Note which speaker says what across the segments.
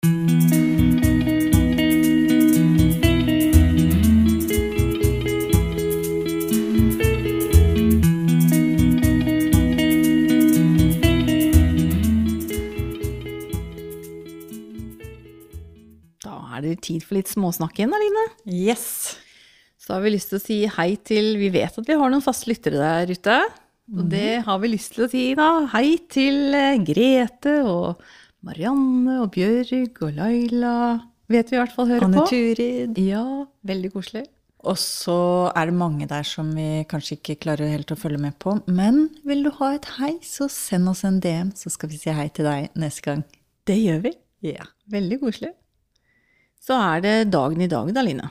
Speaker 1: Da er det tid for litt småsnakk igjen, Aline.
Speaker 2: Yes.
Speaker 1: Så har vi lyst til å si hei til Vi vet at vi har noen faste lyttere der ute. Og det har vi lyst til å si, da. Hei til eh, Grete og Marianne og Bjørg og Laila. Vet vi i hvert fall hører
Speaker 2: Anne
Speaker 1: på.
Speaker 2: Turid.
Speaker 1: Ja, veldig koselig.
Speaker 2: Og så er det mange der som vi kanskje ikke klarer helt å følge med på. Men vil du ha et hei, så send oss en DM, så skal vi si hei til deg neste gang.
Speaker 1: Det gjør vi.
Speaker 2: Ja.
Speaker 1: Veldig koselig. Så er det dagen i dag, da, Line.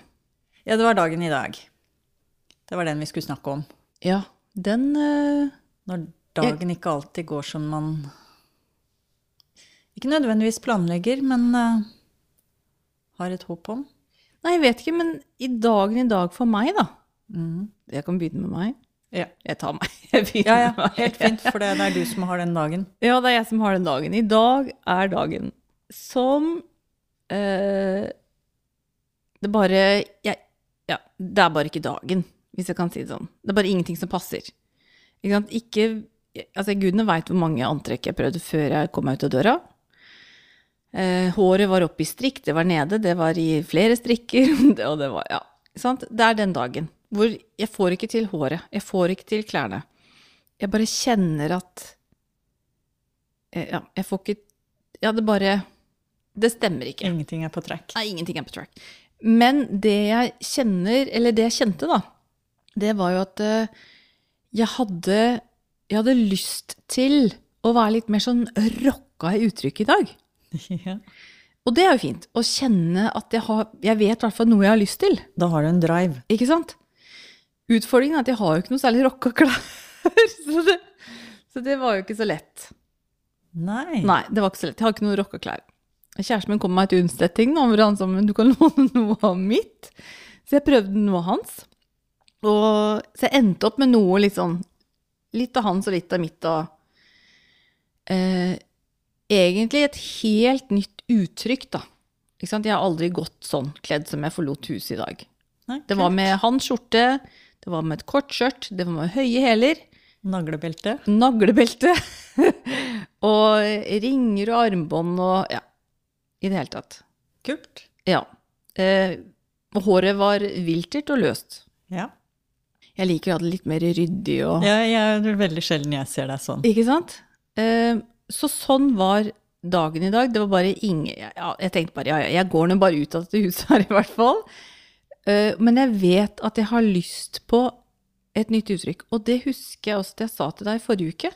Speaker 2: Ja, det var dagen i dag. Det var den vi skulle snakke om.
Speaker 1: Ja, den eh,
Speaker 2: Når dagen ikke alltid går som man ikke nødvendigvis planlegger, men uh, har et håp om.
Speaker 1: Nei, jeg vet ikke, men i dagen i dag for meg, da.
Speaker 2: Mm.
Speaker 1: Jeg kan begynne med meg.
Speaker 2: Ja.
Speaker 1: Jeg tar meg. Jeg begynner
Speaker 2: Ja, ja,
Speaker 1: med meg.
Speaker 2: helt fint, for det er du som har den dagen.
Speaker 1: Ja, det er jeg som har den dagen. I dag er dagen som uh, Det bare jeg, Ja, det er bare ikke dagen, hvis jeg kan si det sånn. Det er bare ingenting som passer. Ikke sant? Ikke Altså, gudene veit hvor mange antrekk jeg prøvde før jeg kom meg ut av døra. Eh, håret var oppe i strikk, det var nede, det var i flere strikker, og det var Ja, sant? Det er den dagen hvor jeg får ikke til håret, jeg får ikke til klærne. Jeg bare kjenner at eh, Ja, jeg får ikke Ja, det bare Det stemmer ikke.
Speaker 2: Ingenting er på track.
Speaker 1: Nei, ingenting er på track. Men det jeg kjenner, eller det jeg kjente, da, det var jo at eh, jeg hadde Jeg hadde lyst til å være litt mer sånn rocka i uttrykket i dag.
Speaker 2: Ja.
Speaker 1: Og det er jo fint. Å kjenne at jeg har Jeg vet i hvert fall noe jeg har lyst til.
Speaker 2: Da har du en drive.
Speaker 1: Ikke sant? Utfordringen er at jeg har jo ikke noe særlig rocka klær. Så det, så det var jo ikke så lett.
Speaker 2: Nei.
Speaker 1: Nei, det var ikke så lett. Jeg har ikke noe rocka klær. Kjæresten min kom med et unnsetting, da, hvor han sa men du kan låne noe av mitt. Så jeg prøvde noe av hans. Og, så jeg endte opp med noe litt sånn Litt av hans og litt av mitt og eh, Egentlig et helt nytt uttrykk, da. Ikke sant? Jeg har aldri gått sånn kledd som jeg forlot huset i dag.
Speaker 2: Nei,
Speaker 1: Det var med hans skjorte, det var med et kort skjørt, det var med høye hæler,
Speaker 2: Naglebelte.
Speaker 1: naglebelte og ringer og armbånd og ja, i det hele tatt.
Speaker 2: Kult.
Speaker 1: Ja. Eh, håret var viltert og løst.
Speaker 2: Ja.
Speaker 1: Jeg liker å ha det litt mer ryddig og
Speaker 2: ja jeg, det er veldig sjelden jeg ser deg sånn.
Speaker 1: Ikke sant? Eh, så sånn var dagen i dag. Det var bare ingen ja, Jeg tenkte bare ja, ja, jeg går nå bare ut av dette huset her i hvert fall. Uh, men jeg vet at jeg har lyst på et nytt uttrykk. Og det husker jeg også at jeg sa til deg forrige uke,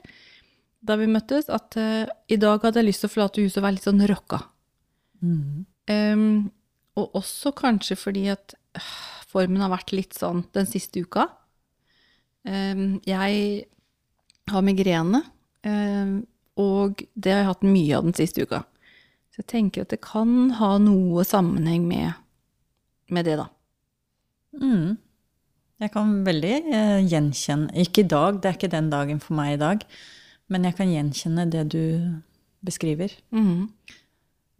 Speaker 1: da vi møttes, at uh, i dag hadde jeg lyst til å forlate huset og være litt sånn rocka.
Speaker 2: Mm.
Speaker 1: Um, og også kanskje fordi at øh, formen har vært litt sånn den siste uka. Um, jeg har migrene, em, og det har jeg hatt mye av den siste uka. Så jeg tenker at det kan ha noe sammenheng med, med det, da.
Speaker 2: Mm. Jeg kan veldig eh, gjenkjenne Ikke i dag, det er ikke den dagen for meg i dag. Men jeg kan gjenkjenne det du beskriver.
Speaker 1: Mhm.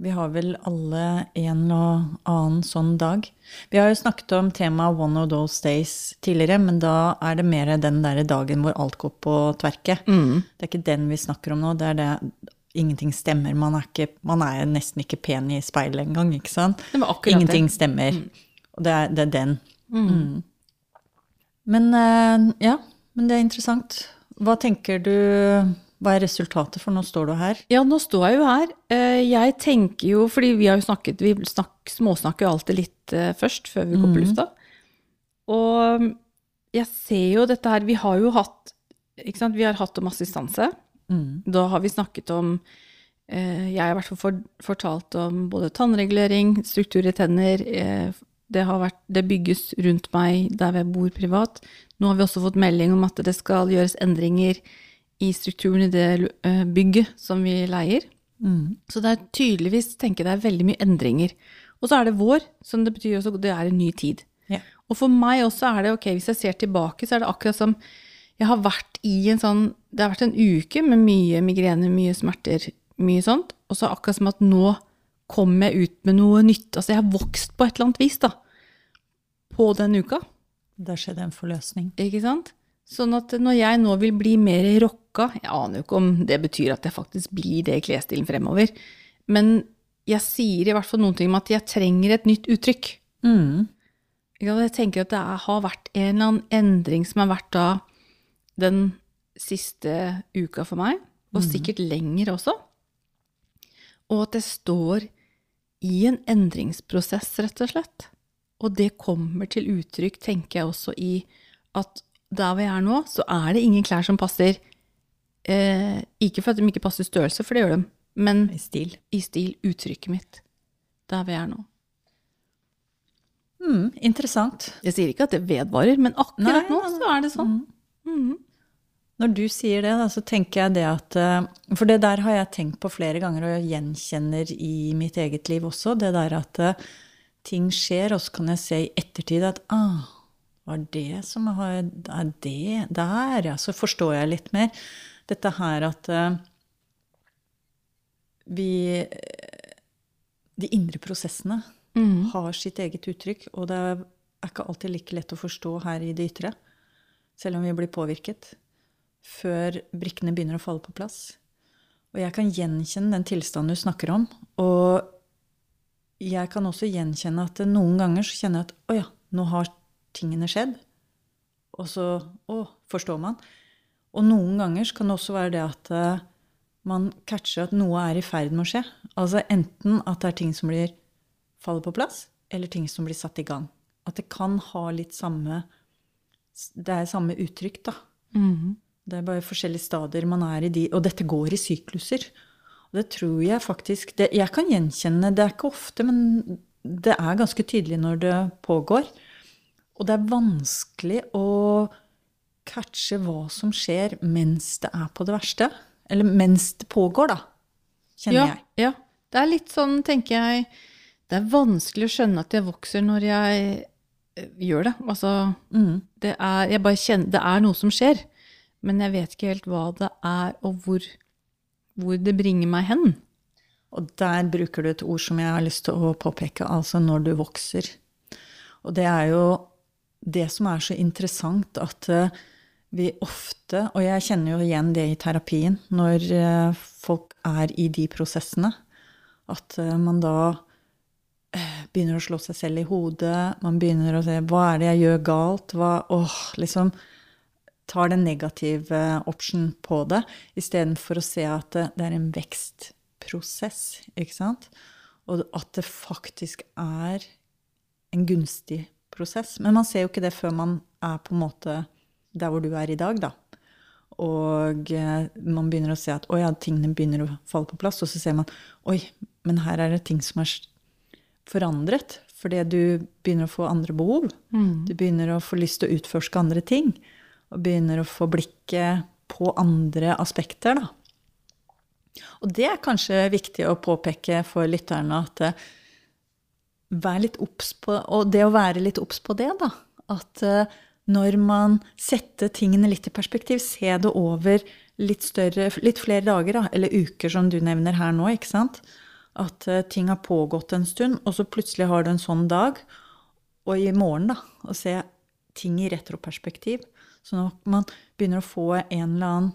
Speaker 2: Vi har vel alle en og annen sånn dag. Vi har jo snakket om temaet One of Those Days tidligere, men da er det mer den der dagen hvor alt går på tverke.
Speaker 1: Mm.
Speaker 2: Det er ikke den vi snakker om nå. Det er det ingenting stemmer. Man er, ikke, man er nesten ikke pen i speilet engang, ikke sant? Ingenting
Speaker 1: det.
Speaker 2: stemmer. Og det er, det er den. Mm. Men eh, ja, men det er interessant. Hva tenker du Hva er resultatet, for nå står du her?
Speaker 1: Ja, nå står jeg jo her. Eh, Jeg tenker jo, fordi vi har jo snakket, vi snak, småsnakker jo alltid litt eh, først, før vi går på lufta. Og jeg ser jo dette her, vi har jo hatt, ikke sant, vi har hatt om assistanse.
Speaker 2: Mm.
Speaker 1: Da har vi snakket om, eh, jeg har i hvert fall fortalt om både tannregulering, struktur i tenner, det, har vært, det bygges rundt meg der jeg bor privat. Nå har vi også fått melding om at det skal gjøres endringer i strukturen i det eh, bygget som vi leier.
Speaker 2: Mm.
Speaker 1: Så det er tydeligvis, tenker jeg, det er veldig mye endringer. Og så er det vår, som det betyr også det er en ny tid.
Speaker 2: Ja.
Speaker 1: Og for meg også er det, ok, hvis jeg ser tilbake, så er det akkurat som jeg har vært i en sånn, det har vært en uke med mye migrene, mye smerter, mye sånt, og så akkurat som at nå kommer jeg ut med noe nytt. Altså, jeg har vokst på et eller annet vis, da. På den uka.
Speaker 2: Der skjedde en forløsning.
Speaker 1: Ikke sant? Sånn at når jeg nå vil bli mer rocka Jeg aner jo ikke om det betyr at jeg faktisk blir det i klesstilen fremover. Men jeg sier i hvert fall noen ting om at jeg trenger et nytt uttrykk.
Speaker 2: Mm.
Speaker 1: Jeg tenker at det har vært en eller annen endring som har vært da den siste uka for meg, og sikkert lenger også. Og at jeg står i en endringsprosess, rett og slett. Og det kommer til uttrykk, tenker jeg også, i at der hvor jeg er nå, så er det ingen klær som passer. Eh, ikke for at de ikke passer størrelse, for det gjør de, men
Speaker 2: I stil.
Speaker 1: i stil uttrykket mitt. Der vi er nå.
Speaker 2: Mm, interessant.
Speaker 1: Jeg sier ikke at det vedvarer, men akkurat
Speaker 2: Nei,
Speaker 1: nå så er det sånn. Mhm.
Speaker 2: Når du sier det, da, så tenker jeg det at eh, For det der har jeg tenkt på flere ganger, og jeg gjenkjenner i mitt eget liv også. Det der at eh, ting skjer, og så kan jeg se i ettertid at ah, var det som har Er det der, ja? Så forstår jeg litt mer. Dette her at eh, vi De indre prosessene
Speaker 1: mm.
Speaker 2: har sitt eget uttrykk, og det er ikke alltid like lett å forstå her i det ytre, selv om vi blir påvirket, før brikkene begynner å falle på plass. Og jeg kan gjenkjenne den tilstanden du snakker om, og jeg kan også gjenkjenne at noen ganger så kjenner jeg at å ja, nå har tingene skjedd, og så å, forstår man. Og noen ganger så kan det også være det at eh, man catcher at noe er i ferd med å skje. Altså enten at det er ting som blir faller på plass, eller ting som blir satt i gang. At det kan ha litt samme Det er samme uttrykk, da.
Speaker 1: Mhm.
Speaker 2: Det er bare forskjellige stadier man er i de Og dette går i sykluser. Og det tror jeg faktisk det, Jeg kan gjenkjenne Det er ikke ofte, men det er ganske tydelig når det pågår. Og det er vanskelig å catche hva som skjer mens det er på det verste. Eller mens det pågår, da. Kjenner
Speaker 1: ja,
Speaker 2: jeg.
Speaker 1: Ja. Det er litt sånn, tenker jeg Det er vanskelig å skjønne at jeg vokser når jeg eh, gjør det. Altså,
Speaker 2: Mm.
Speaker 1: det er, jeg bare kjenner, det er noe som skjer, men jeg vet ikke helt hva det er, og hvor, hvor det bringer meg hen.
Speaker 2: Og der bruker du et ord som jeg har lyst til å påpeke, altså når du vokser. Og det er jo det som er så interessant, at eh, vi ofte, og jeg kjenner jo igjen det i terapien, når eh, folk er i de prosessene, at eh, man da eh, begynner å slå seg selv i hodet, man begynner å se hva er det jeg gjør galt, hva, åh, liksom tar den negative option på det, istedenfor å se at det, er en vekstprosess, ikke sant? Og at det faktisk er en gunstig prosess. Men man ser jo ikke det før man er på en måte der hvor du er i dag, da. Og eh, man begynner å se at ja, tingene begynner å falle på plass. Og så ser man oi, men her er det ting som er forandret. Fordi du begynner å få andre behov. Du begynner å få lyst til å utforske andre ting. Og begynner å få blikket på andre aspekter, da. Og det er kanskje viktig å påpeke for lytterne at eh, vær litt obs på Og det å være litt obs på det, da. At eh, når man setter tingene litt i perspektiv, se det over litt, større, litt flere dager, da, eller uker, som du nevner her nå, ikke sant. At eh, ting har pågått en stund, og så plutselig har du en sånn dag. Og i morgen, da, og se ting i retroperspektiv. Sånn at man begynner å få en eller annen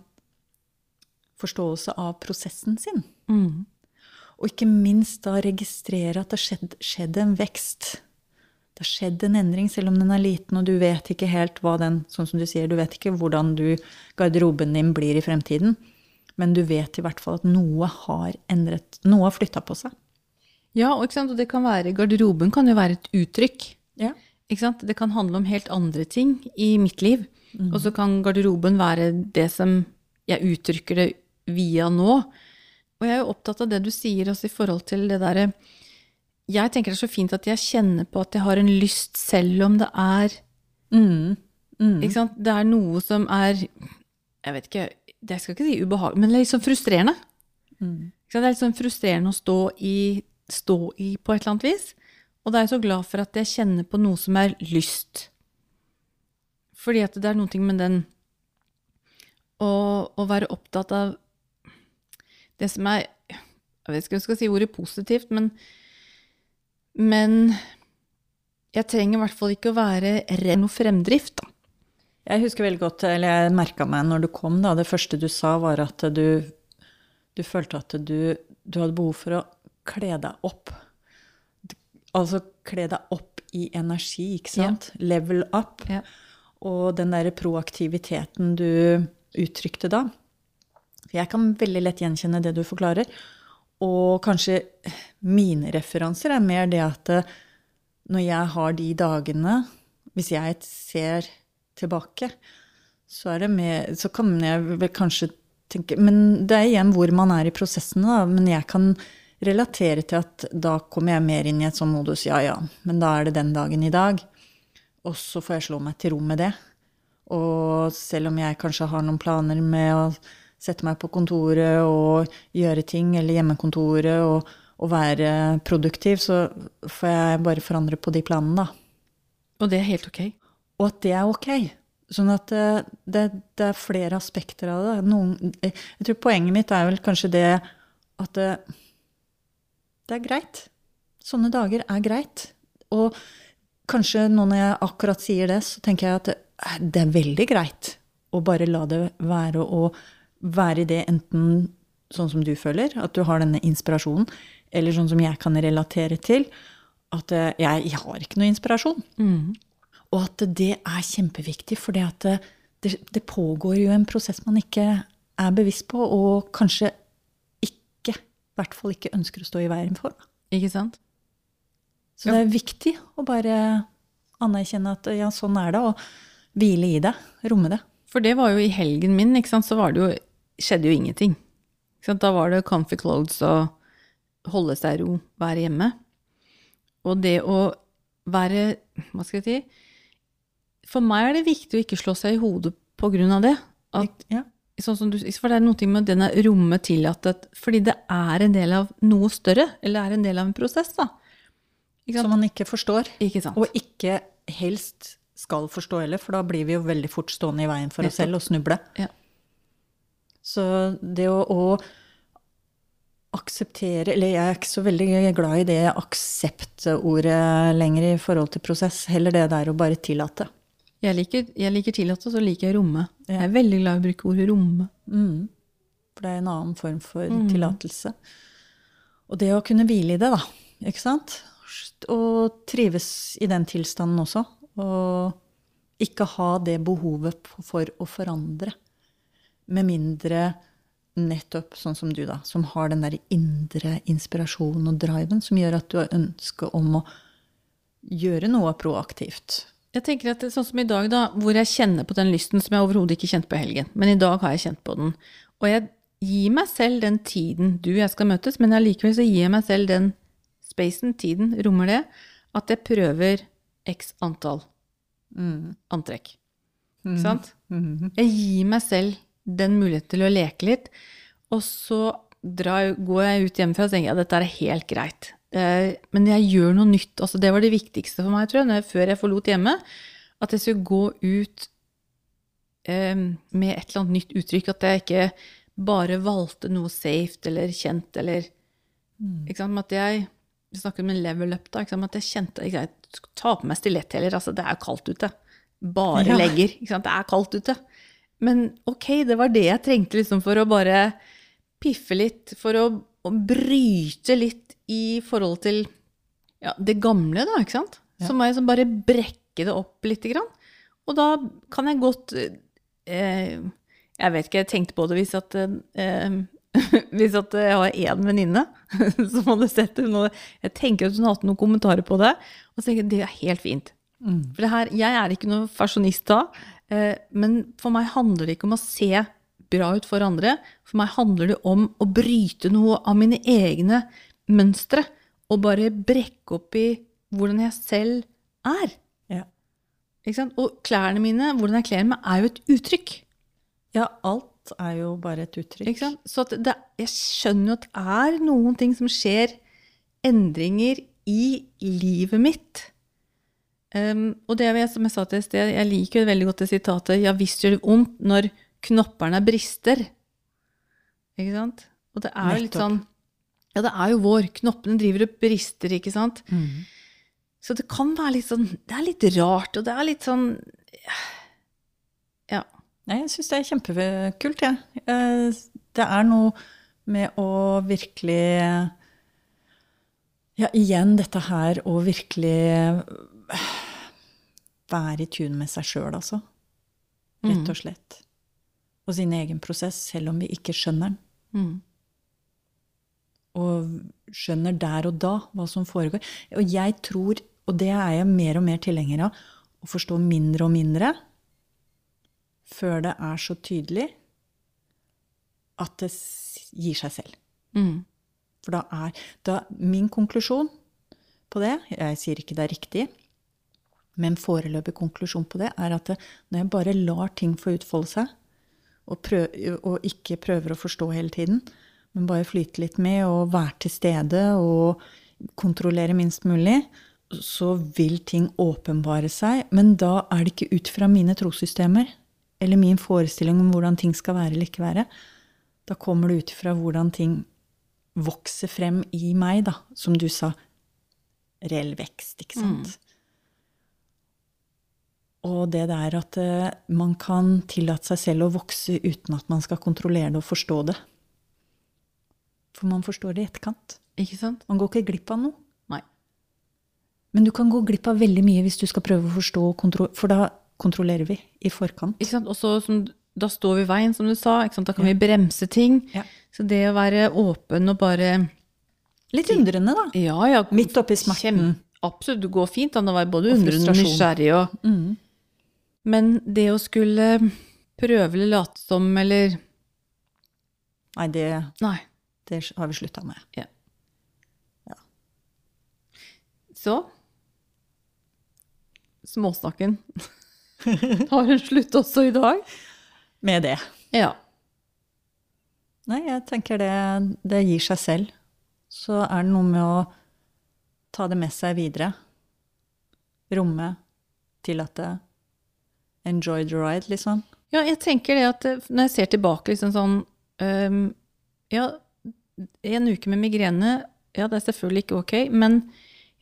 Speaker 2: forståelse av prosessen sin.
Speaker 1: Mm.
Speaker 2: Og ikke minst da registrere at det skjedde skjedd en vekst. Det har skjedd en endring, selv om den er liten, og du vet ikke helt hva den Sånn som du sier, du vet ikke hvordan du, garderoben din blir i fremtiden. Men du vet i hvert fall at noe har endret Noe har flytta på seg.
Speaker 1: Ja, og, og det kan være, garderoben kan jo være et uttrykk.
Speaker 2: Ja.
Speaker 1: Det kan handle om helt andre ting i mitt liv. Og så kan garderoben være det som jeg uttrykker det via nå. Og jeg er jo opptatt av det du sier også i forhold til det derre Jeg tenker det er så fint at jeg kjenner på at jeg har en lyst selv om det er
Speaker 2: Mm. Mm.
Speaker 1: Ikke sant? Det er noe som er Jeg vet ikke, jeg skal ikke si ubehagelig, men det litt sånn frustrerende.
Speaker 2: Mm.
Speaker 1: Ikke sant? Det er litt sånn frustrerende å stå i, stå i på et eller annet vis. Og da er jeg så glad for at jeg kjenner på noe som er lyst. Fordi at det er noe med den å være opptatt av det som er Jeg vet ikke om jeg skal si ordet positivt, men Men jeg trenger i hvert fall ikke å være redd noe fremdrift, da.
Speaker 2: Jeg husker veldig godt, eller jeg merka meg når du kom, da, det første du sa, var at du, du følte at du, du hadde behov for å kle deg opp. Altså kle deg opp i energi, ikke sant? Level up.
Speaker 1: Ja.
Speaker 2: Og den derre proaktiviteten du uttrykte da. For Jeg kan veldig lett gjenkjenne det du forklarer. Og kanskje mine referanser er mer det at eh, når jeg har de dagene Hvis jeg ser tilbake, så mer Så kan jeg vel kanskje tenke Men det er igjen hvor man er i prosessen, da. Men jeg kan relatere til at da kommer jeg mer inn i et sånn modus ja ja, men da er det den dagen i dag. Og så får jeg slå meg til ro med det. Og selv om jeg kanskje har noen planer med å sette meg på kontoret og gjøre ting, eller hjemmekontoret, og, og være produktiv, så får jeg bare forandre på de planene, da.
Speaker 1: Og det er helt ok.
Speaker 2: Og at det er ok. Sånn at det, det, det er flere aspekter av det. Noen, jeg tror poenget mitt er vel kanskje det at det, det er greit. Sånne dager er greit. Og kanskje nå når jeg akkurat sier det, så tenker jeg at det, det er veldig greit å bare la det være å være i det enten sånn som du føler, at du har denne inspirasjonen, eller sånn som jeg kan relatere til, at eh, jeg, jeg har ikke noe inspirasjon. Og at det er kjempeviktig, for det, det, det pågår jo en prosess man ikke er bevisst på, og kanskje ikke, i hvert fall ikke ønsker å stå i veien for.
Speaker 1: Ikke sant?
Speaker 2: Så det er viktig å bare anerkjenne at ja, sånn er det, og hvile i det, romme det.
Speaker 1: For det var jo i helgen min, ikke sant, så var det jo, skjedde jo ingenting. Da var det comfy clothes og holde seg i ro, være hjemme. Og det å være, hva skal jeg si, for meg er det viktig å ikke slå seg i hodet på grunn av det. At,
Speaker 2: Ja.
Speaker 1: sånn som du, for det er noe med denne rommet tillatt, at- fordi det er en del av noe større, eller er en del av en prosess, da.
Speaker 2: Som man ikke forstår,
Speaker 1: Ikke sant?
Speaker 2: og ikke helst skal forstå heller, for da blir vi jo veldig fort stående i veien for oss selv og snuble.
Speaker 1: Ja.
Speaker 2: Så det å, å akseptere Eller jeg er ikke så veldig glad i det aksept-ordet lenger i forhold til prosess. Heller det der å bare tillate.
Speaker 1: Jeg liker, jeg liker tillate, så liker jeg romme. Jeg er veldig glad i å bruke ordet romme.
Speaker 2: Mm. For det er en annen form for
Speaker 1: Mm.
Speaker 2: tillatelse. Og det å kunne hvile i det, da. Ikke sant? Og trives i den tilstanden også. Og ikke ha det behovet for å forandre. Med mindre nettopp sånn som du, da, som har den der indre inspirasjonen og driven som gjør at du har ønske om å gjøre noe proaktivt.
Speaker 1: Jeg tenker at det, Sånn som i dag, da, hvor jeg kjenner på den lysten som jeg overhodet ikke kjente på i helgen. Men i dag har jeg kjent på den. Og jeg gir meg selv den tiden du og jeg skal møtes, men allikevel så gir jeg meg selv den spacen, tiden, rommer det, at jeg prøver x antall antrekk. Ikke sant? Jeg gir meg selv den muligheten til å leke litt, og så drar, går jeg ut hjemmefra og tenker at dette er helt greit. Eh, Men jeg gjør noe nytt. Altså, det var det viktigste for meg, tror jeg, jeg, før jeg forlot hjemme. At jeg skulle gå ut eh, med et eller annet nytt uttrykk. At jeg ikke bare valgte noe safe eller kjent eller ikke sant? At jeg Vi snakker om en level up, da. Ikke sant? At jeg kjente ikke sant? Ta på meg stiletthæler. Altså, det er kaldt ute. Bare
Speaker 2: Ja.
Speaker 1: legger. Ikke sant? Det er kaldt ute. Men ok, det var det jeg trengte liksom for å bare piffe litt, for å, å bryte litt i forhold til ja, det gamle, da, ikke sant? Så må jeg liksom bare brekke det opp lite grann. Og da kan jeg godt eh, Jeg vet ikke, jeg tenkte på det hvis at eh, Hvis at jeg har én venninne som hadde sett det. nå, Jeg tenker at hun hadde hatt noen kommentarer på det. Og så tenker jeg det er helt fint. For det her, jeg er ikke noen fasjonist da, men for meg handler det ikke om å se bra ut for andre. For meg handler det om å bryte noe av mine egne mønstre. Og bare brekke opp i hvordan jeg selv er.
Speaker 2: Ja.
Speaker 1: Og klærne mine, hvordan jeg kler meg, er jo et uttrykk.
Speaker 2: ja, alt er jo bare et uttrykk.
Speaker 1: Så det, jeg skjønner jo at det er noen ting som skjer, endringer i livet mitt. Um, og det jeg, som jeg sa til et sted, jeg liker jo veldig godt det sitatet 'ja visst gjør det vondt når knopperne brister'. Ikke sant? Og det er jo litt sånn Ja, det er jo vår. Knoppene driver og brister, ikke sant?
Speaker 2: Mm.
Speaker 1: Så det kan være litt sånn Det er litt rart, og det er litt sånn Ja.
Speaker 2: Nei, jeg syns det er kjempekult, jeg. Ja. Det er noe med å virkelig Ja, igjen dette her å virkelig være i tune med seg sjøl, altså. Rett og slett. Og sin egen prosess, selv om vi ikke skjønner den.
Speaker 1: Mm.
Speaker 2: Og skjønner der og da hva som foregår. Og jeg tror, og det er jeg mer og mer tilhenger av, å forstå mindre og mindre før det er så tydelig at det gir seg selv.
Speaker 1: Mm.
Speaker 2: For da er da, Min konklusjon på det, jeg sier ikke det er riktig, men foreløpig konklusjon på det er at når jeg bare lar ting få utfolde seg, og, prøv, og ikke prøver å forstå hele tiden, men bare flyte litt med og være til stede og kontrollere minst mulig, så vil ting åpenbare seg. Men da er det ikke ut fra mine trossystemer eller min forestilling om hvordan ting skal være eller ikke være. Da kommer det ut fra hvordan ting vokser frem i meg, da. Som du sa, reell vekst, ikke sant. Og det der at eh, man kan tillate seg selv å vokse uten at man skal kontrollere det og forstå det. For man forstår det i etterkant.
Speaker 1: Ikke sant?
Speaker 2: Man går ikke glipp av noe.
Speaker 1: Nei.
Speaker 2: Men du kan gå glipp av veldig mye hvis du skal prøve å forstå, og for da kontrollerer vi i forkant.
Speaker 1: Ikke sant? Også som, da står vi i veien, som du sa. Da kan vi bremse ting.
Speaker 2: Ja.
Speaker 1: Så det å være åpen og bare
Speaker 2: Litt undrende, da.
Speaker 1: Ja, ja.
Speaker 2: Midt oppi smerten.
Speaker 1: Absolutt. Det går fint an å være både undrende og nysgjerrig. Og,
Speaker 2: Mm.
Speaker 1: Men det å skulle prøve eller late som eller
Speaker 2: Nei, det,
Speaker 1: Nei.
Speaker 2: det har vi slutta med.
Speaker 1: Så Småsnakken har en slutt også i dag.
Speaker 2: Med det.
Speaker 1: Ja.
Speaker 2: Nei, jeg tenker det, det gir seg selv. Så er det noe med å ta det med seg videre. Romme, tillate. Enjoy the ride, liksom.
Speaker 1: Ja, jeg tenker det at eh, når jeg ser tilbake liksom sånn um, Ja, en uke med migrene, ja, det er selvfølgelig ikke ok, men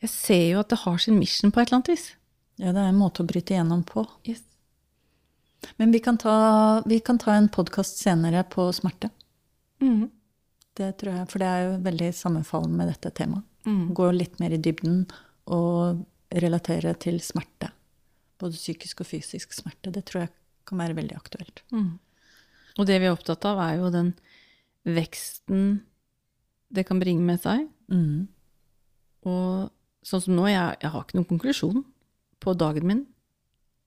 Speaker 1: jeg ser jo at det har sin mission på et eller annet vis.
Speaker 2: Ja, det er en måte å bryte igjennom på.
Speaker 1: Yes.
Speaker 2: Men vi kan ta, vi kan ta en podkast senere på smerte.
Speaker 1: Mm.
Speaker 2: Det tror jeg, For det er jo veldig sammenfallende med dette temaet.
Speaker 1: Mm.
Speaker 2: Gå litt mer i dybden og relatere til smerte. Både psykisk og fysisk smerte. Det tror jeg kan være veldig aktuelt.
Speaker 1: Mm. Og det vi er opptatt av, er jo den veksten det kan bringe med seg.
Speaker 2: Mm.
Speaker 1: Og sånn som nå, jeg, jeg har ikke noen konklusjon på dagen min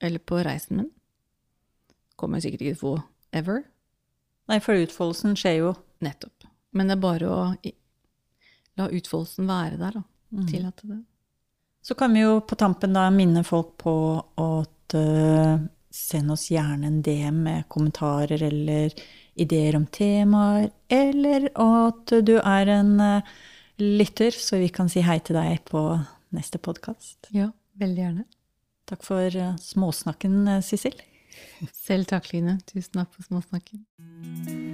Speaker 1: eller på reisen min. Kommer jeg sikkert ikke til å få ever.
Speaker 2: Nei, for utfoldelsen skjer jo.
Speaker 1: Nettopp. Men det er bare å la utfoldelsen være der, da.
Speaker 2: Mm.
Speaker 1: Tillate det.
Speaker 2: Så kan vi jo på tampen da minne folk på at uh, send oss gjerne en DM med kommentarer eller ideer om temaer, eller at du er en uh, lytter, så vi kan si hei til deg på neste podkast.
Speaker 1: Ja, veldig gjerne.
Speaker 2: Takk for uh, småsnakken, Sissel.
Speaker 1: Selv takk, Line. Tusen takk for småsnakken.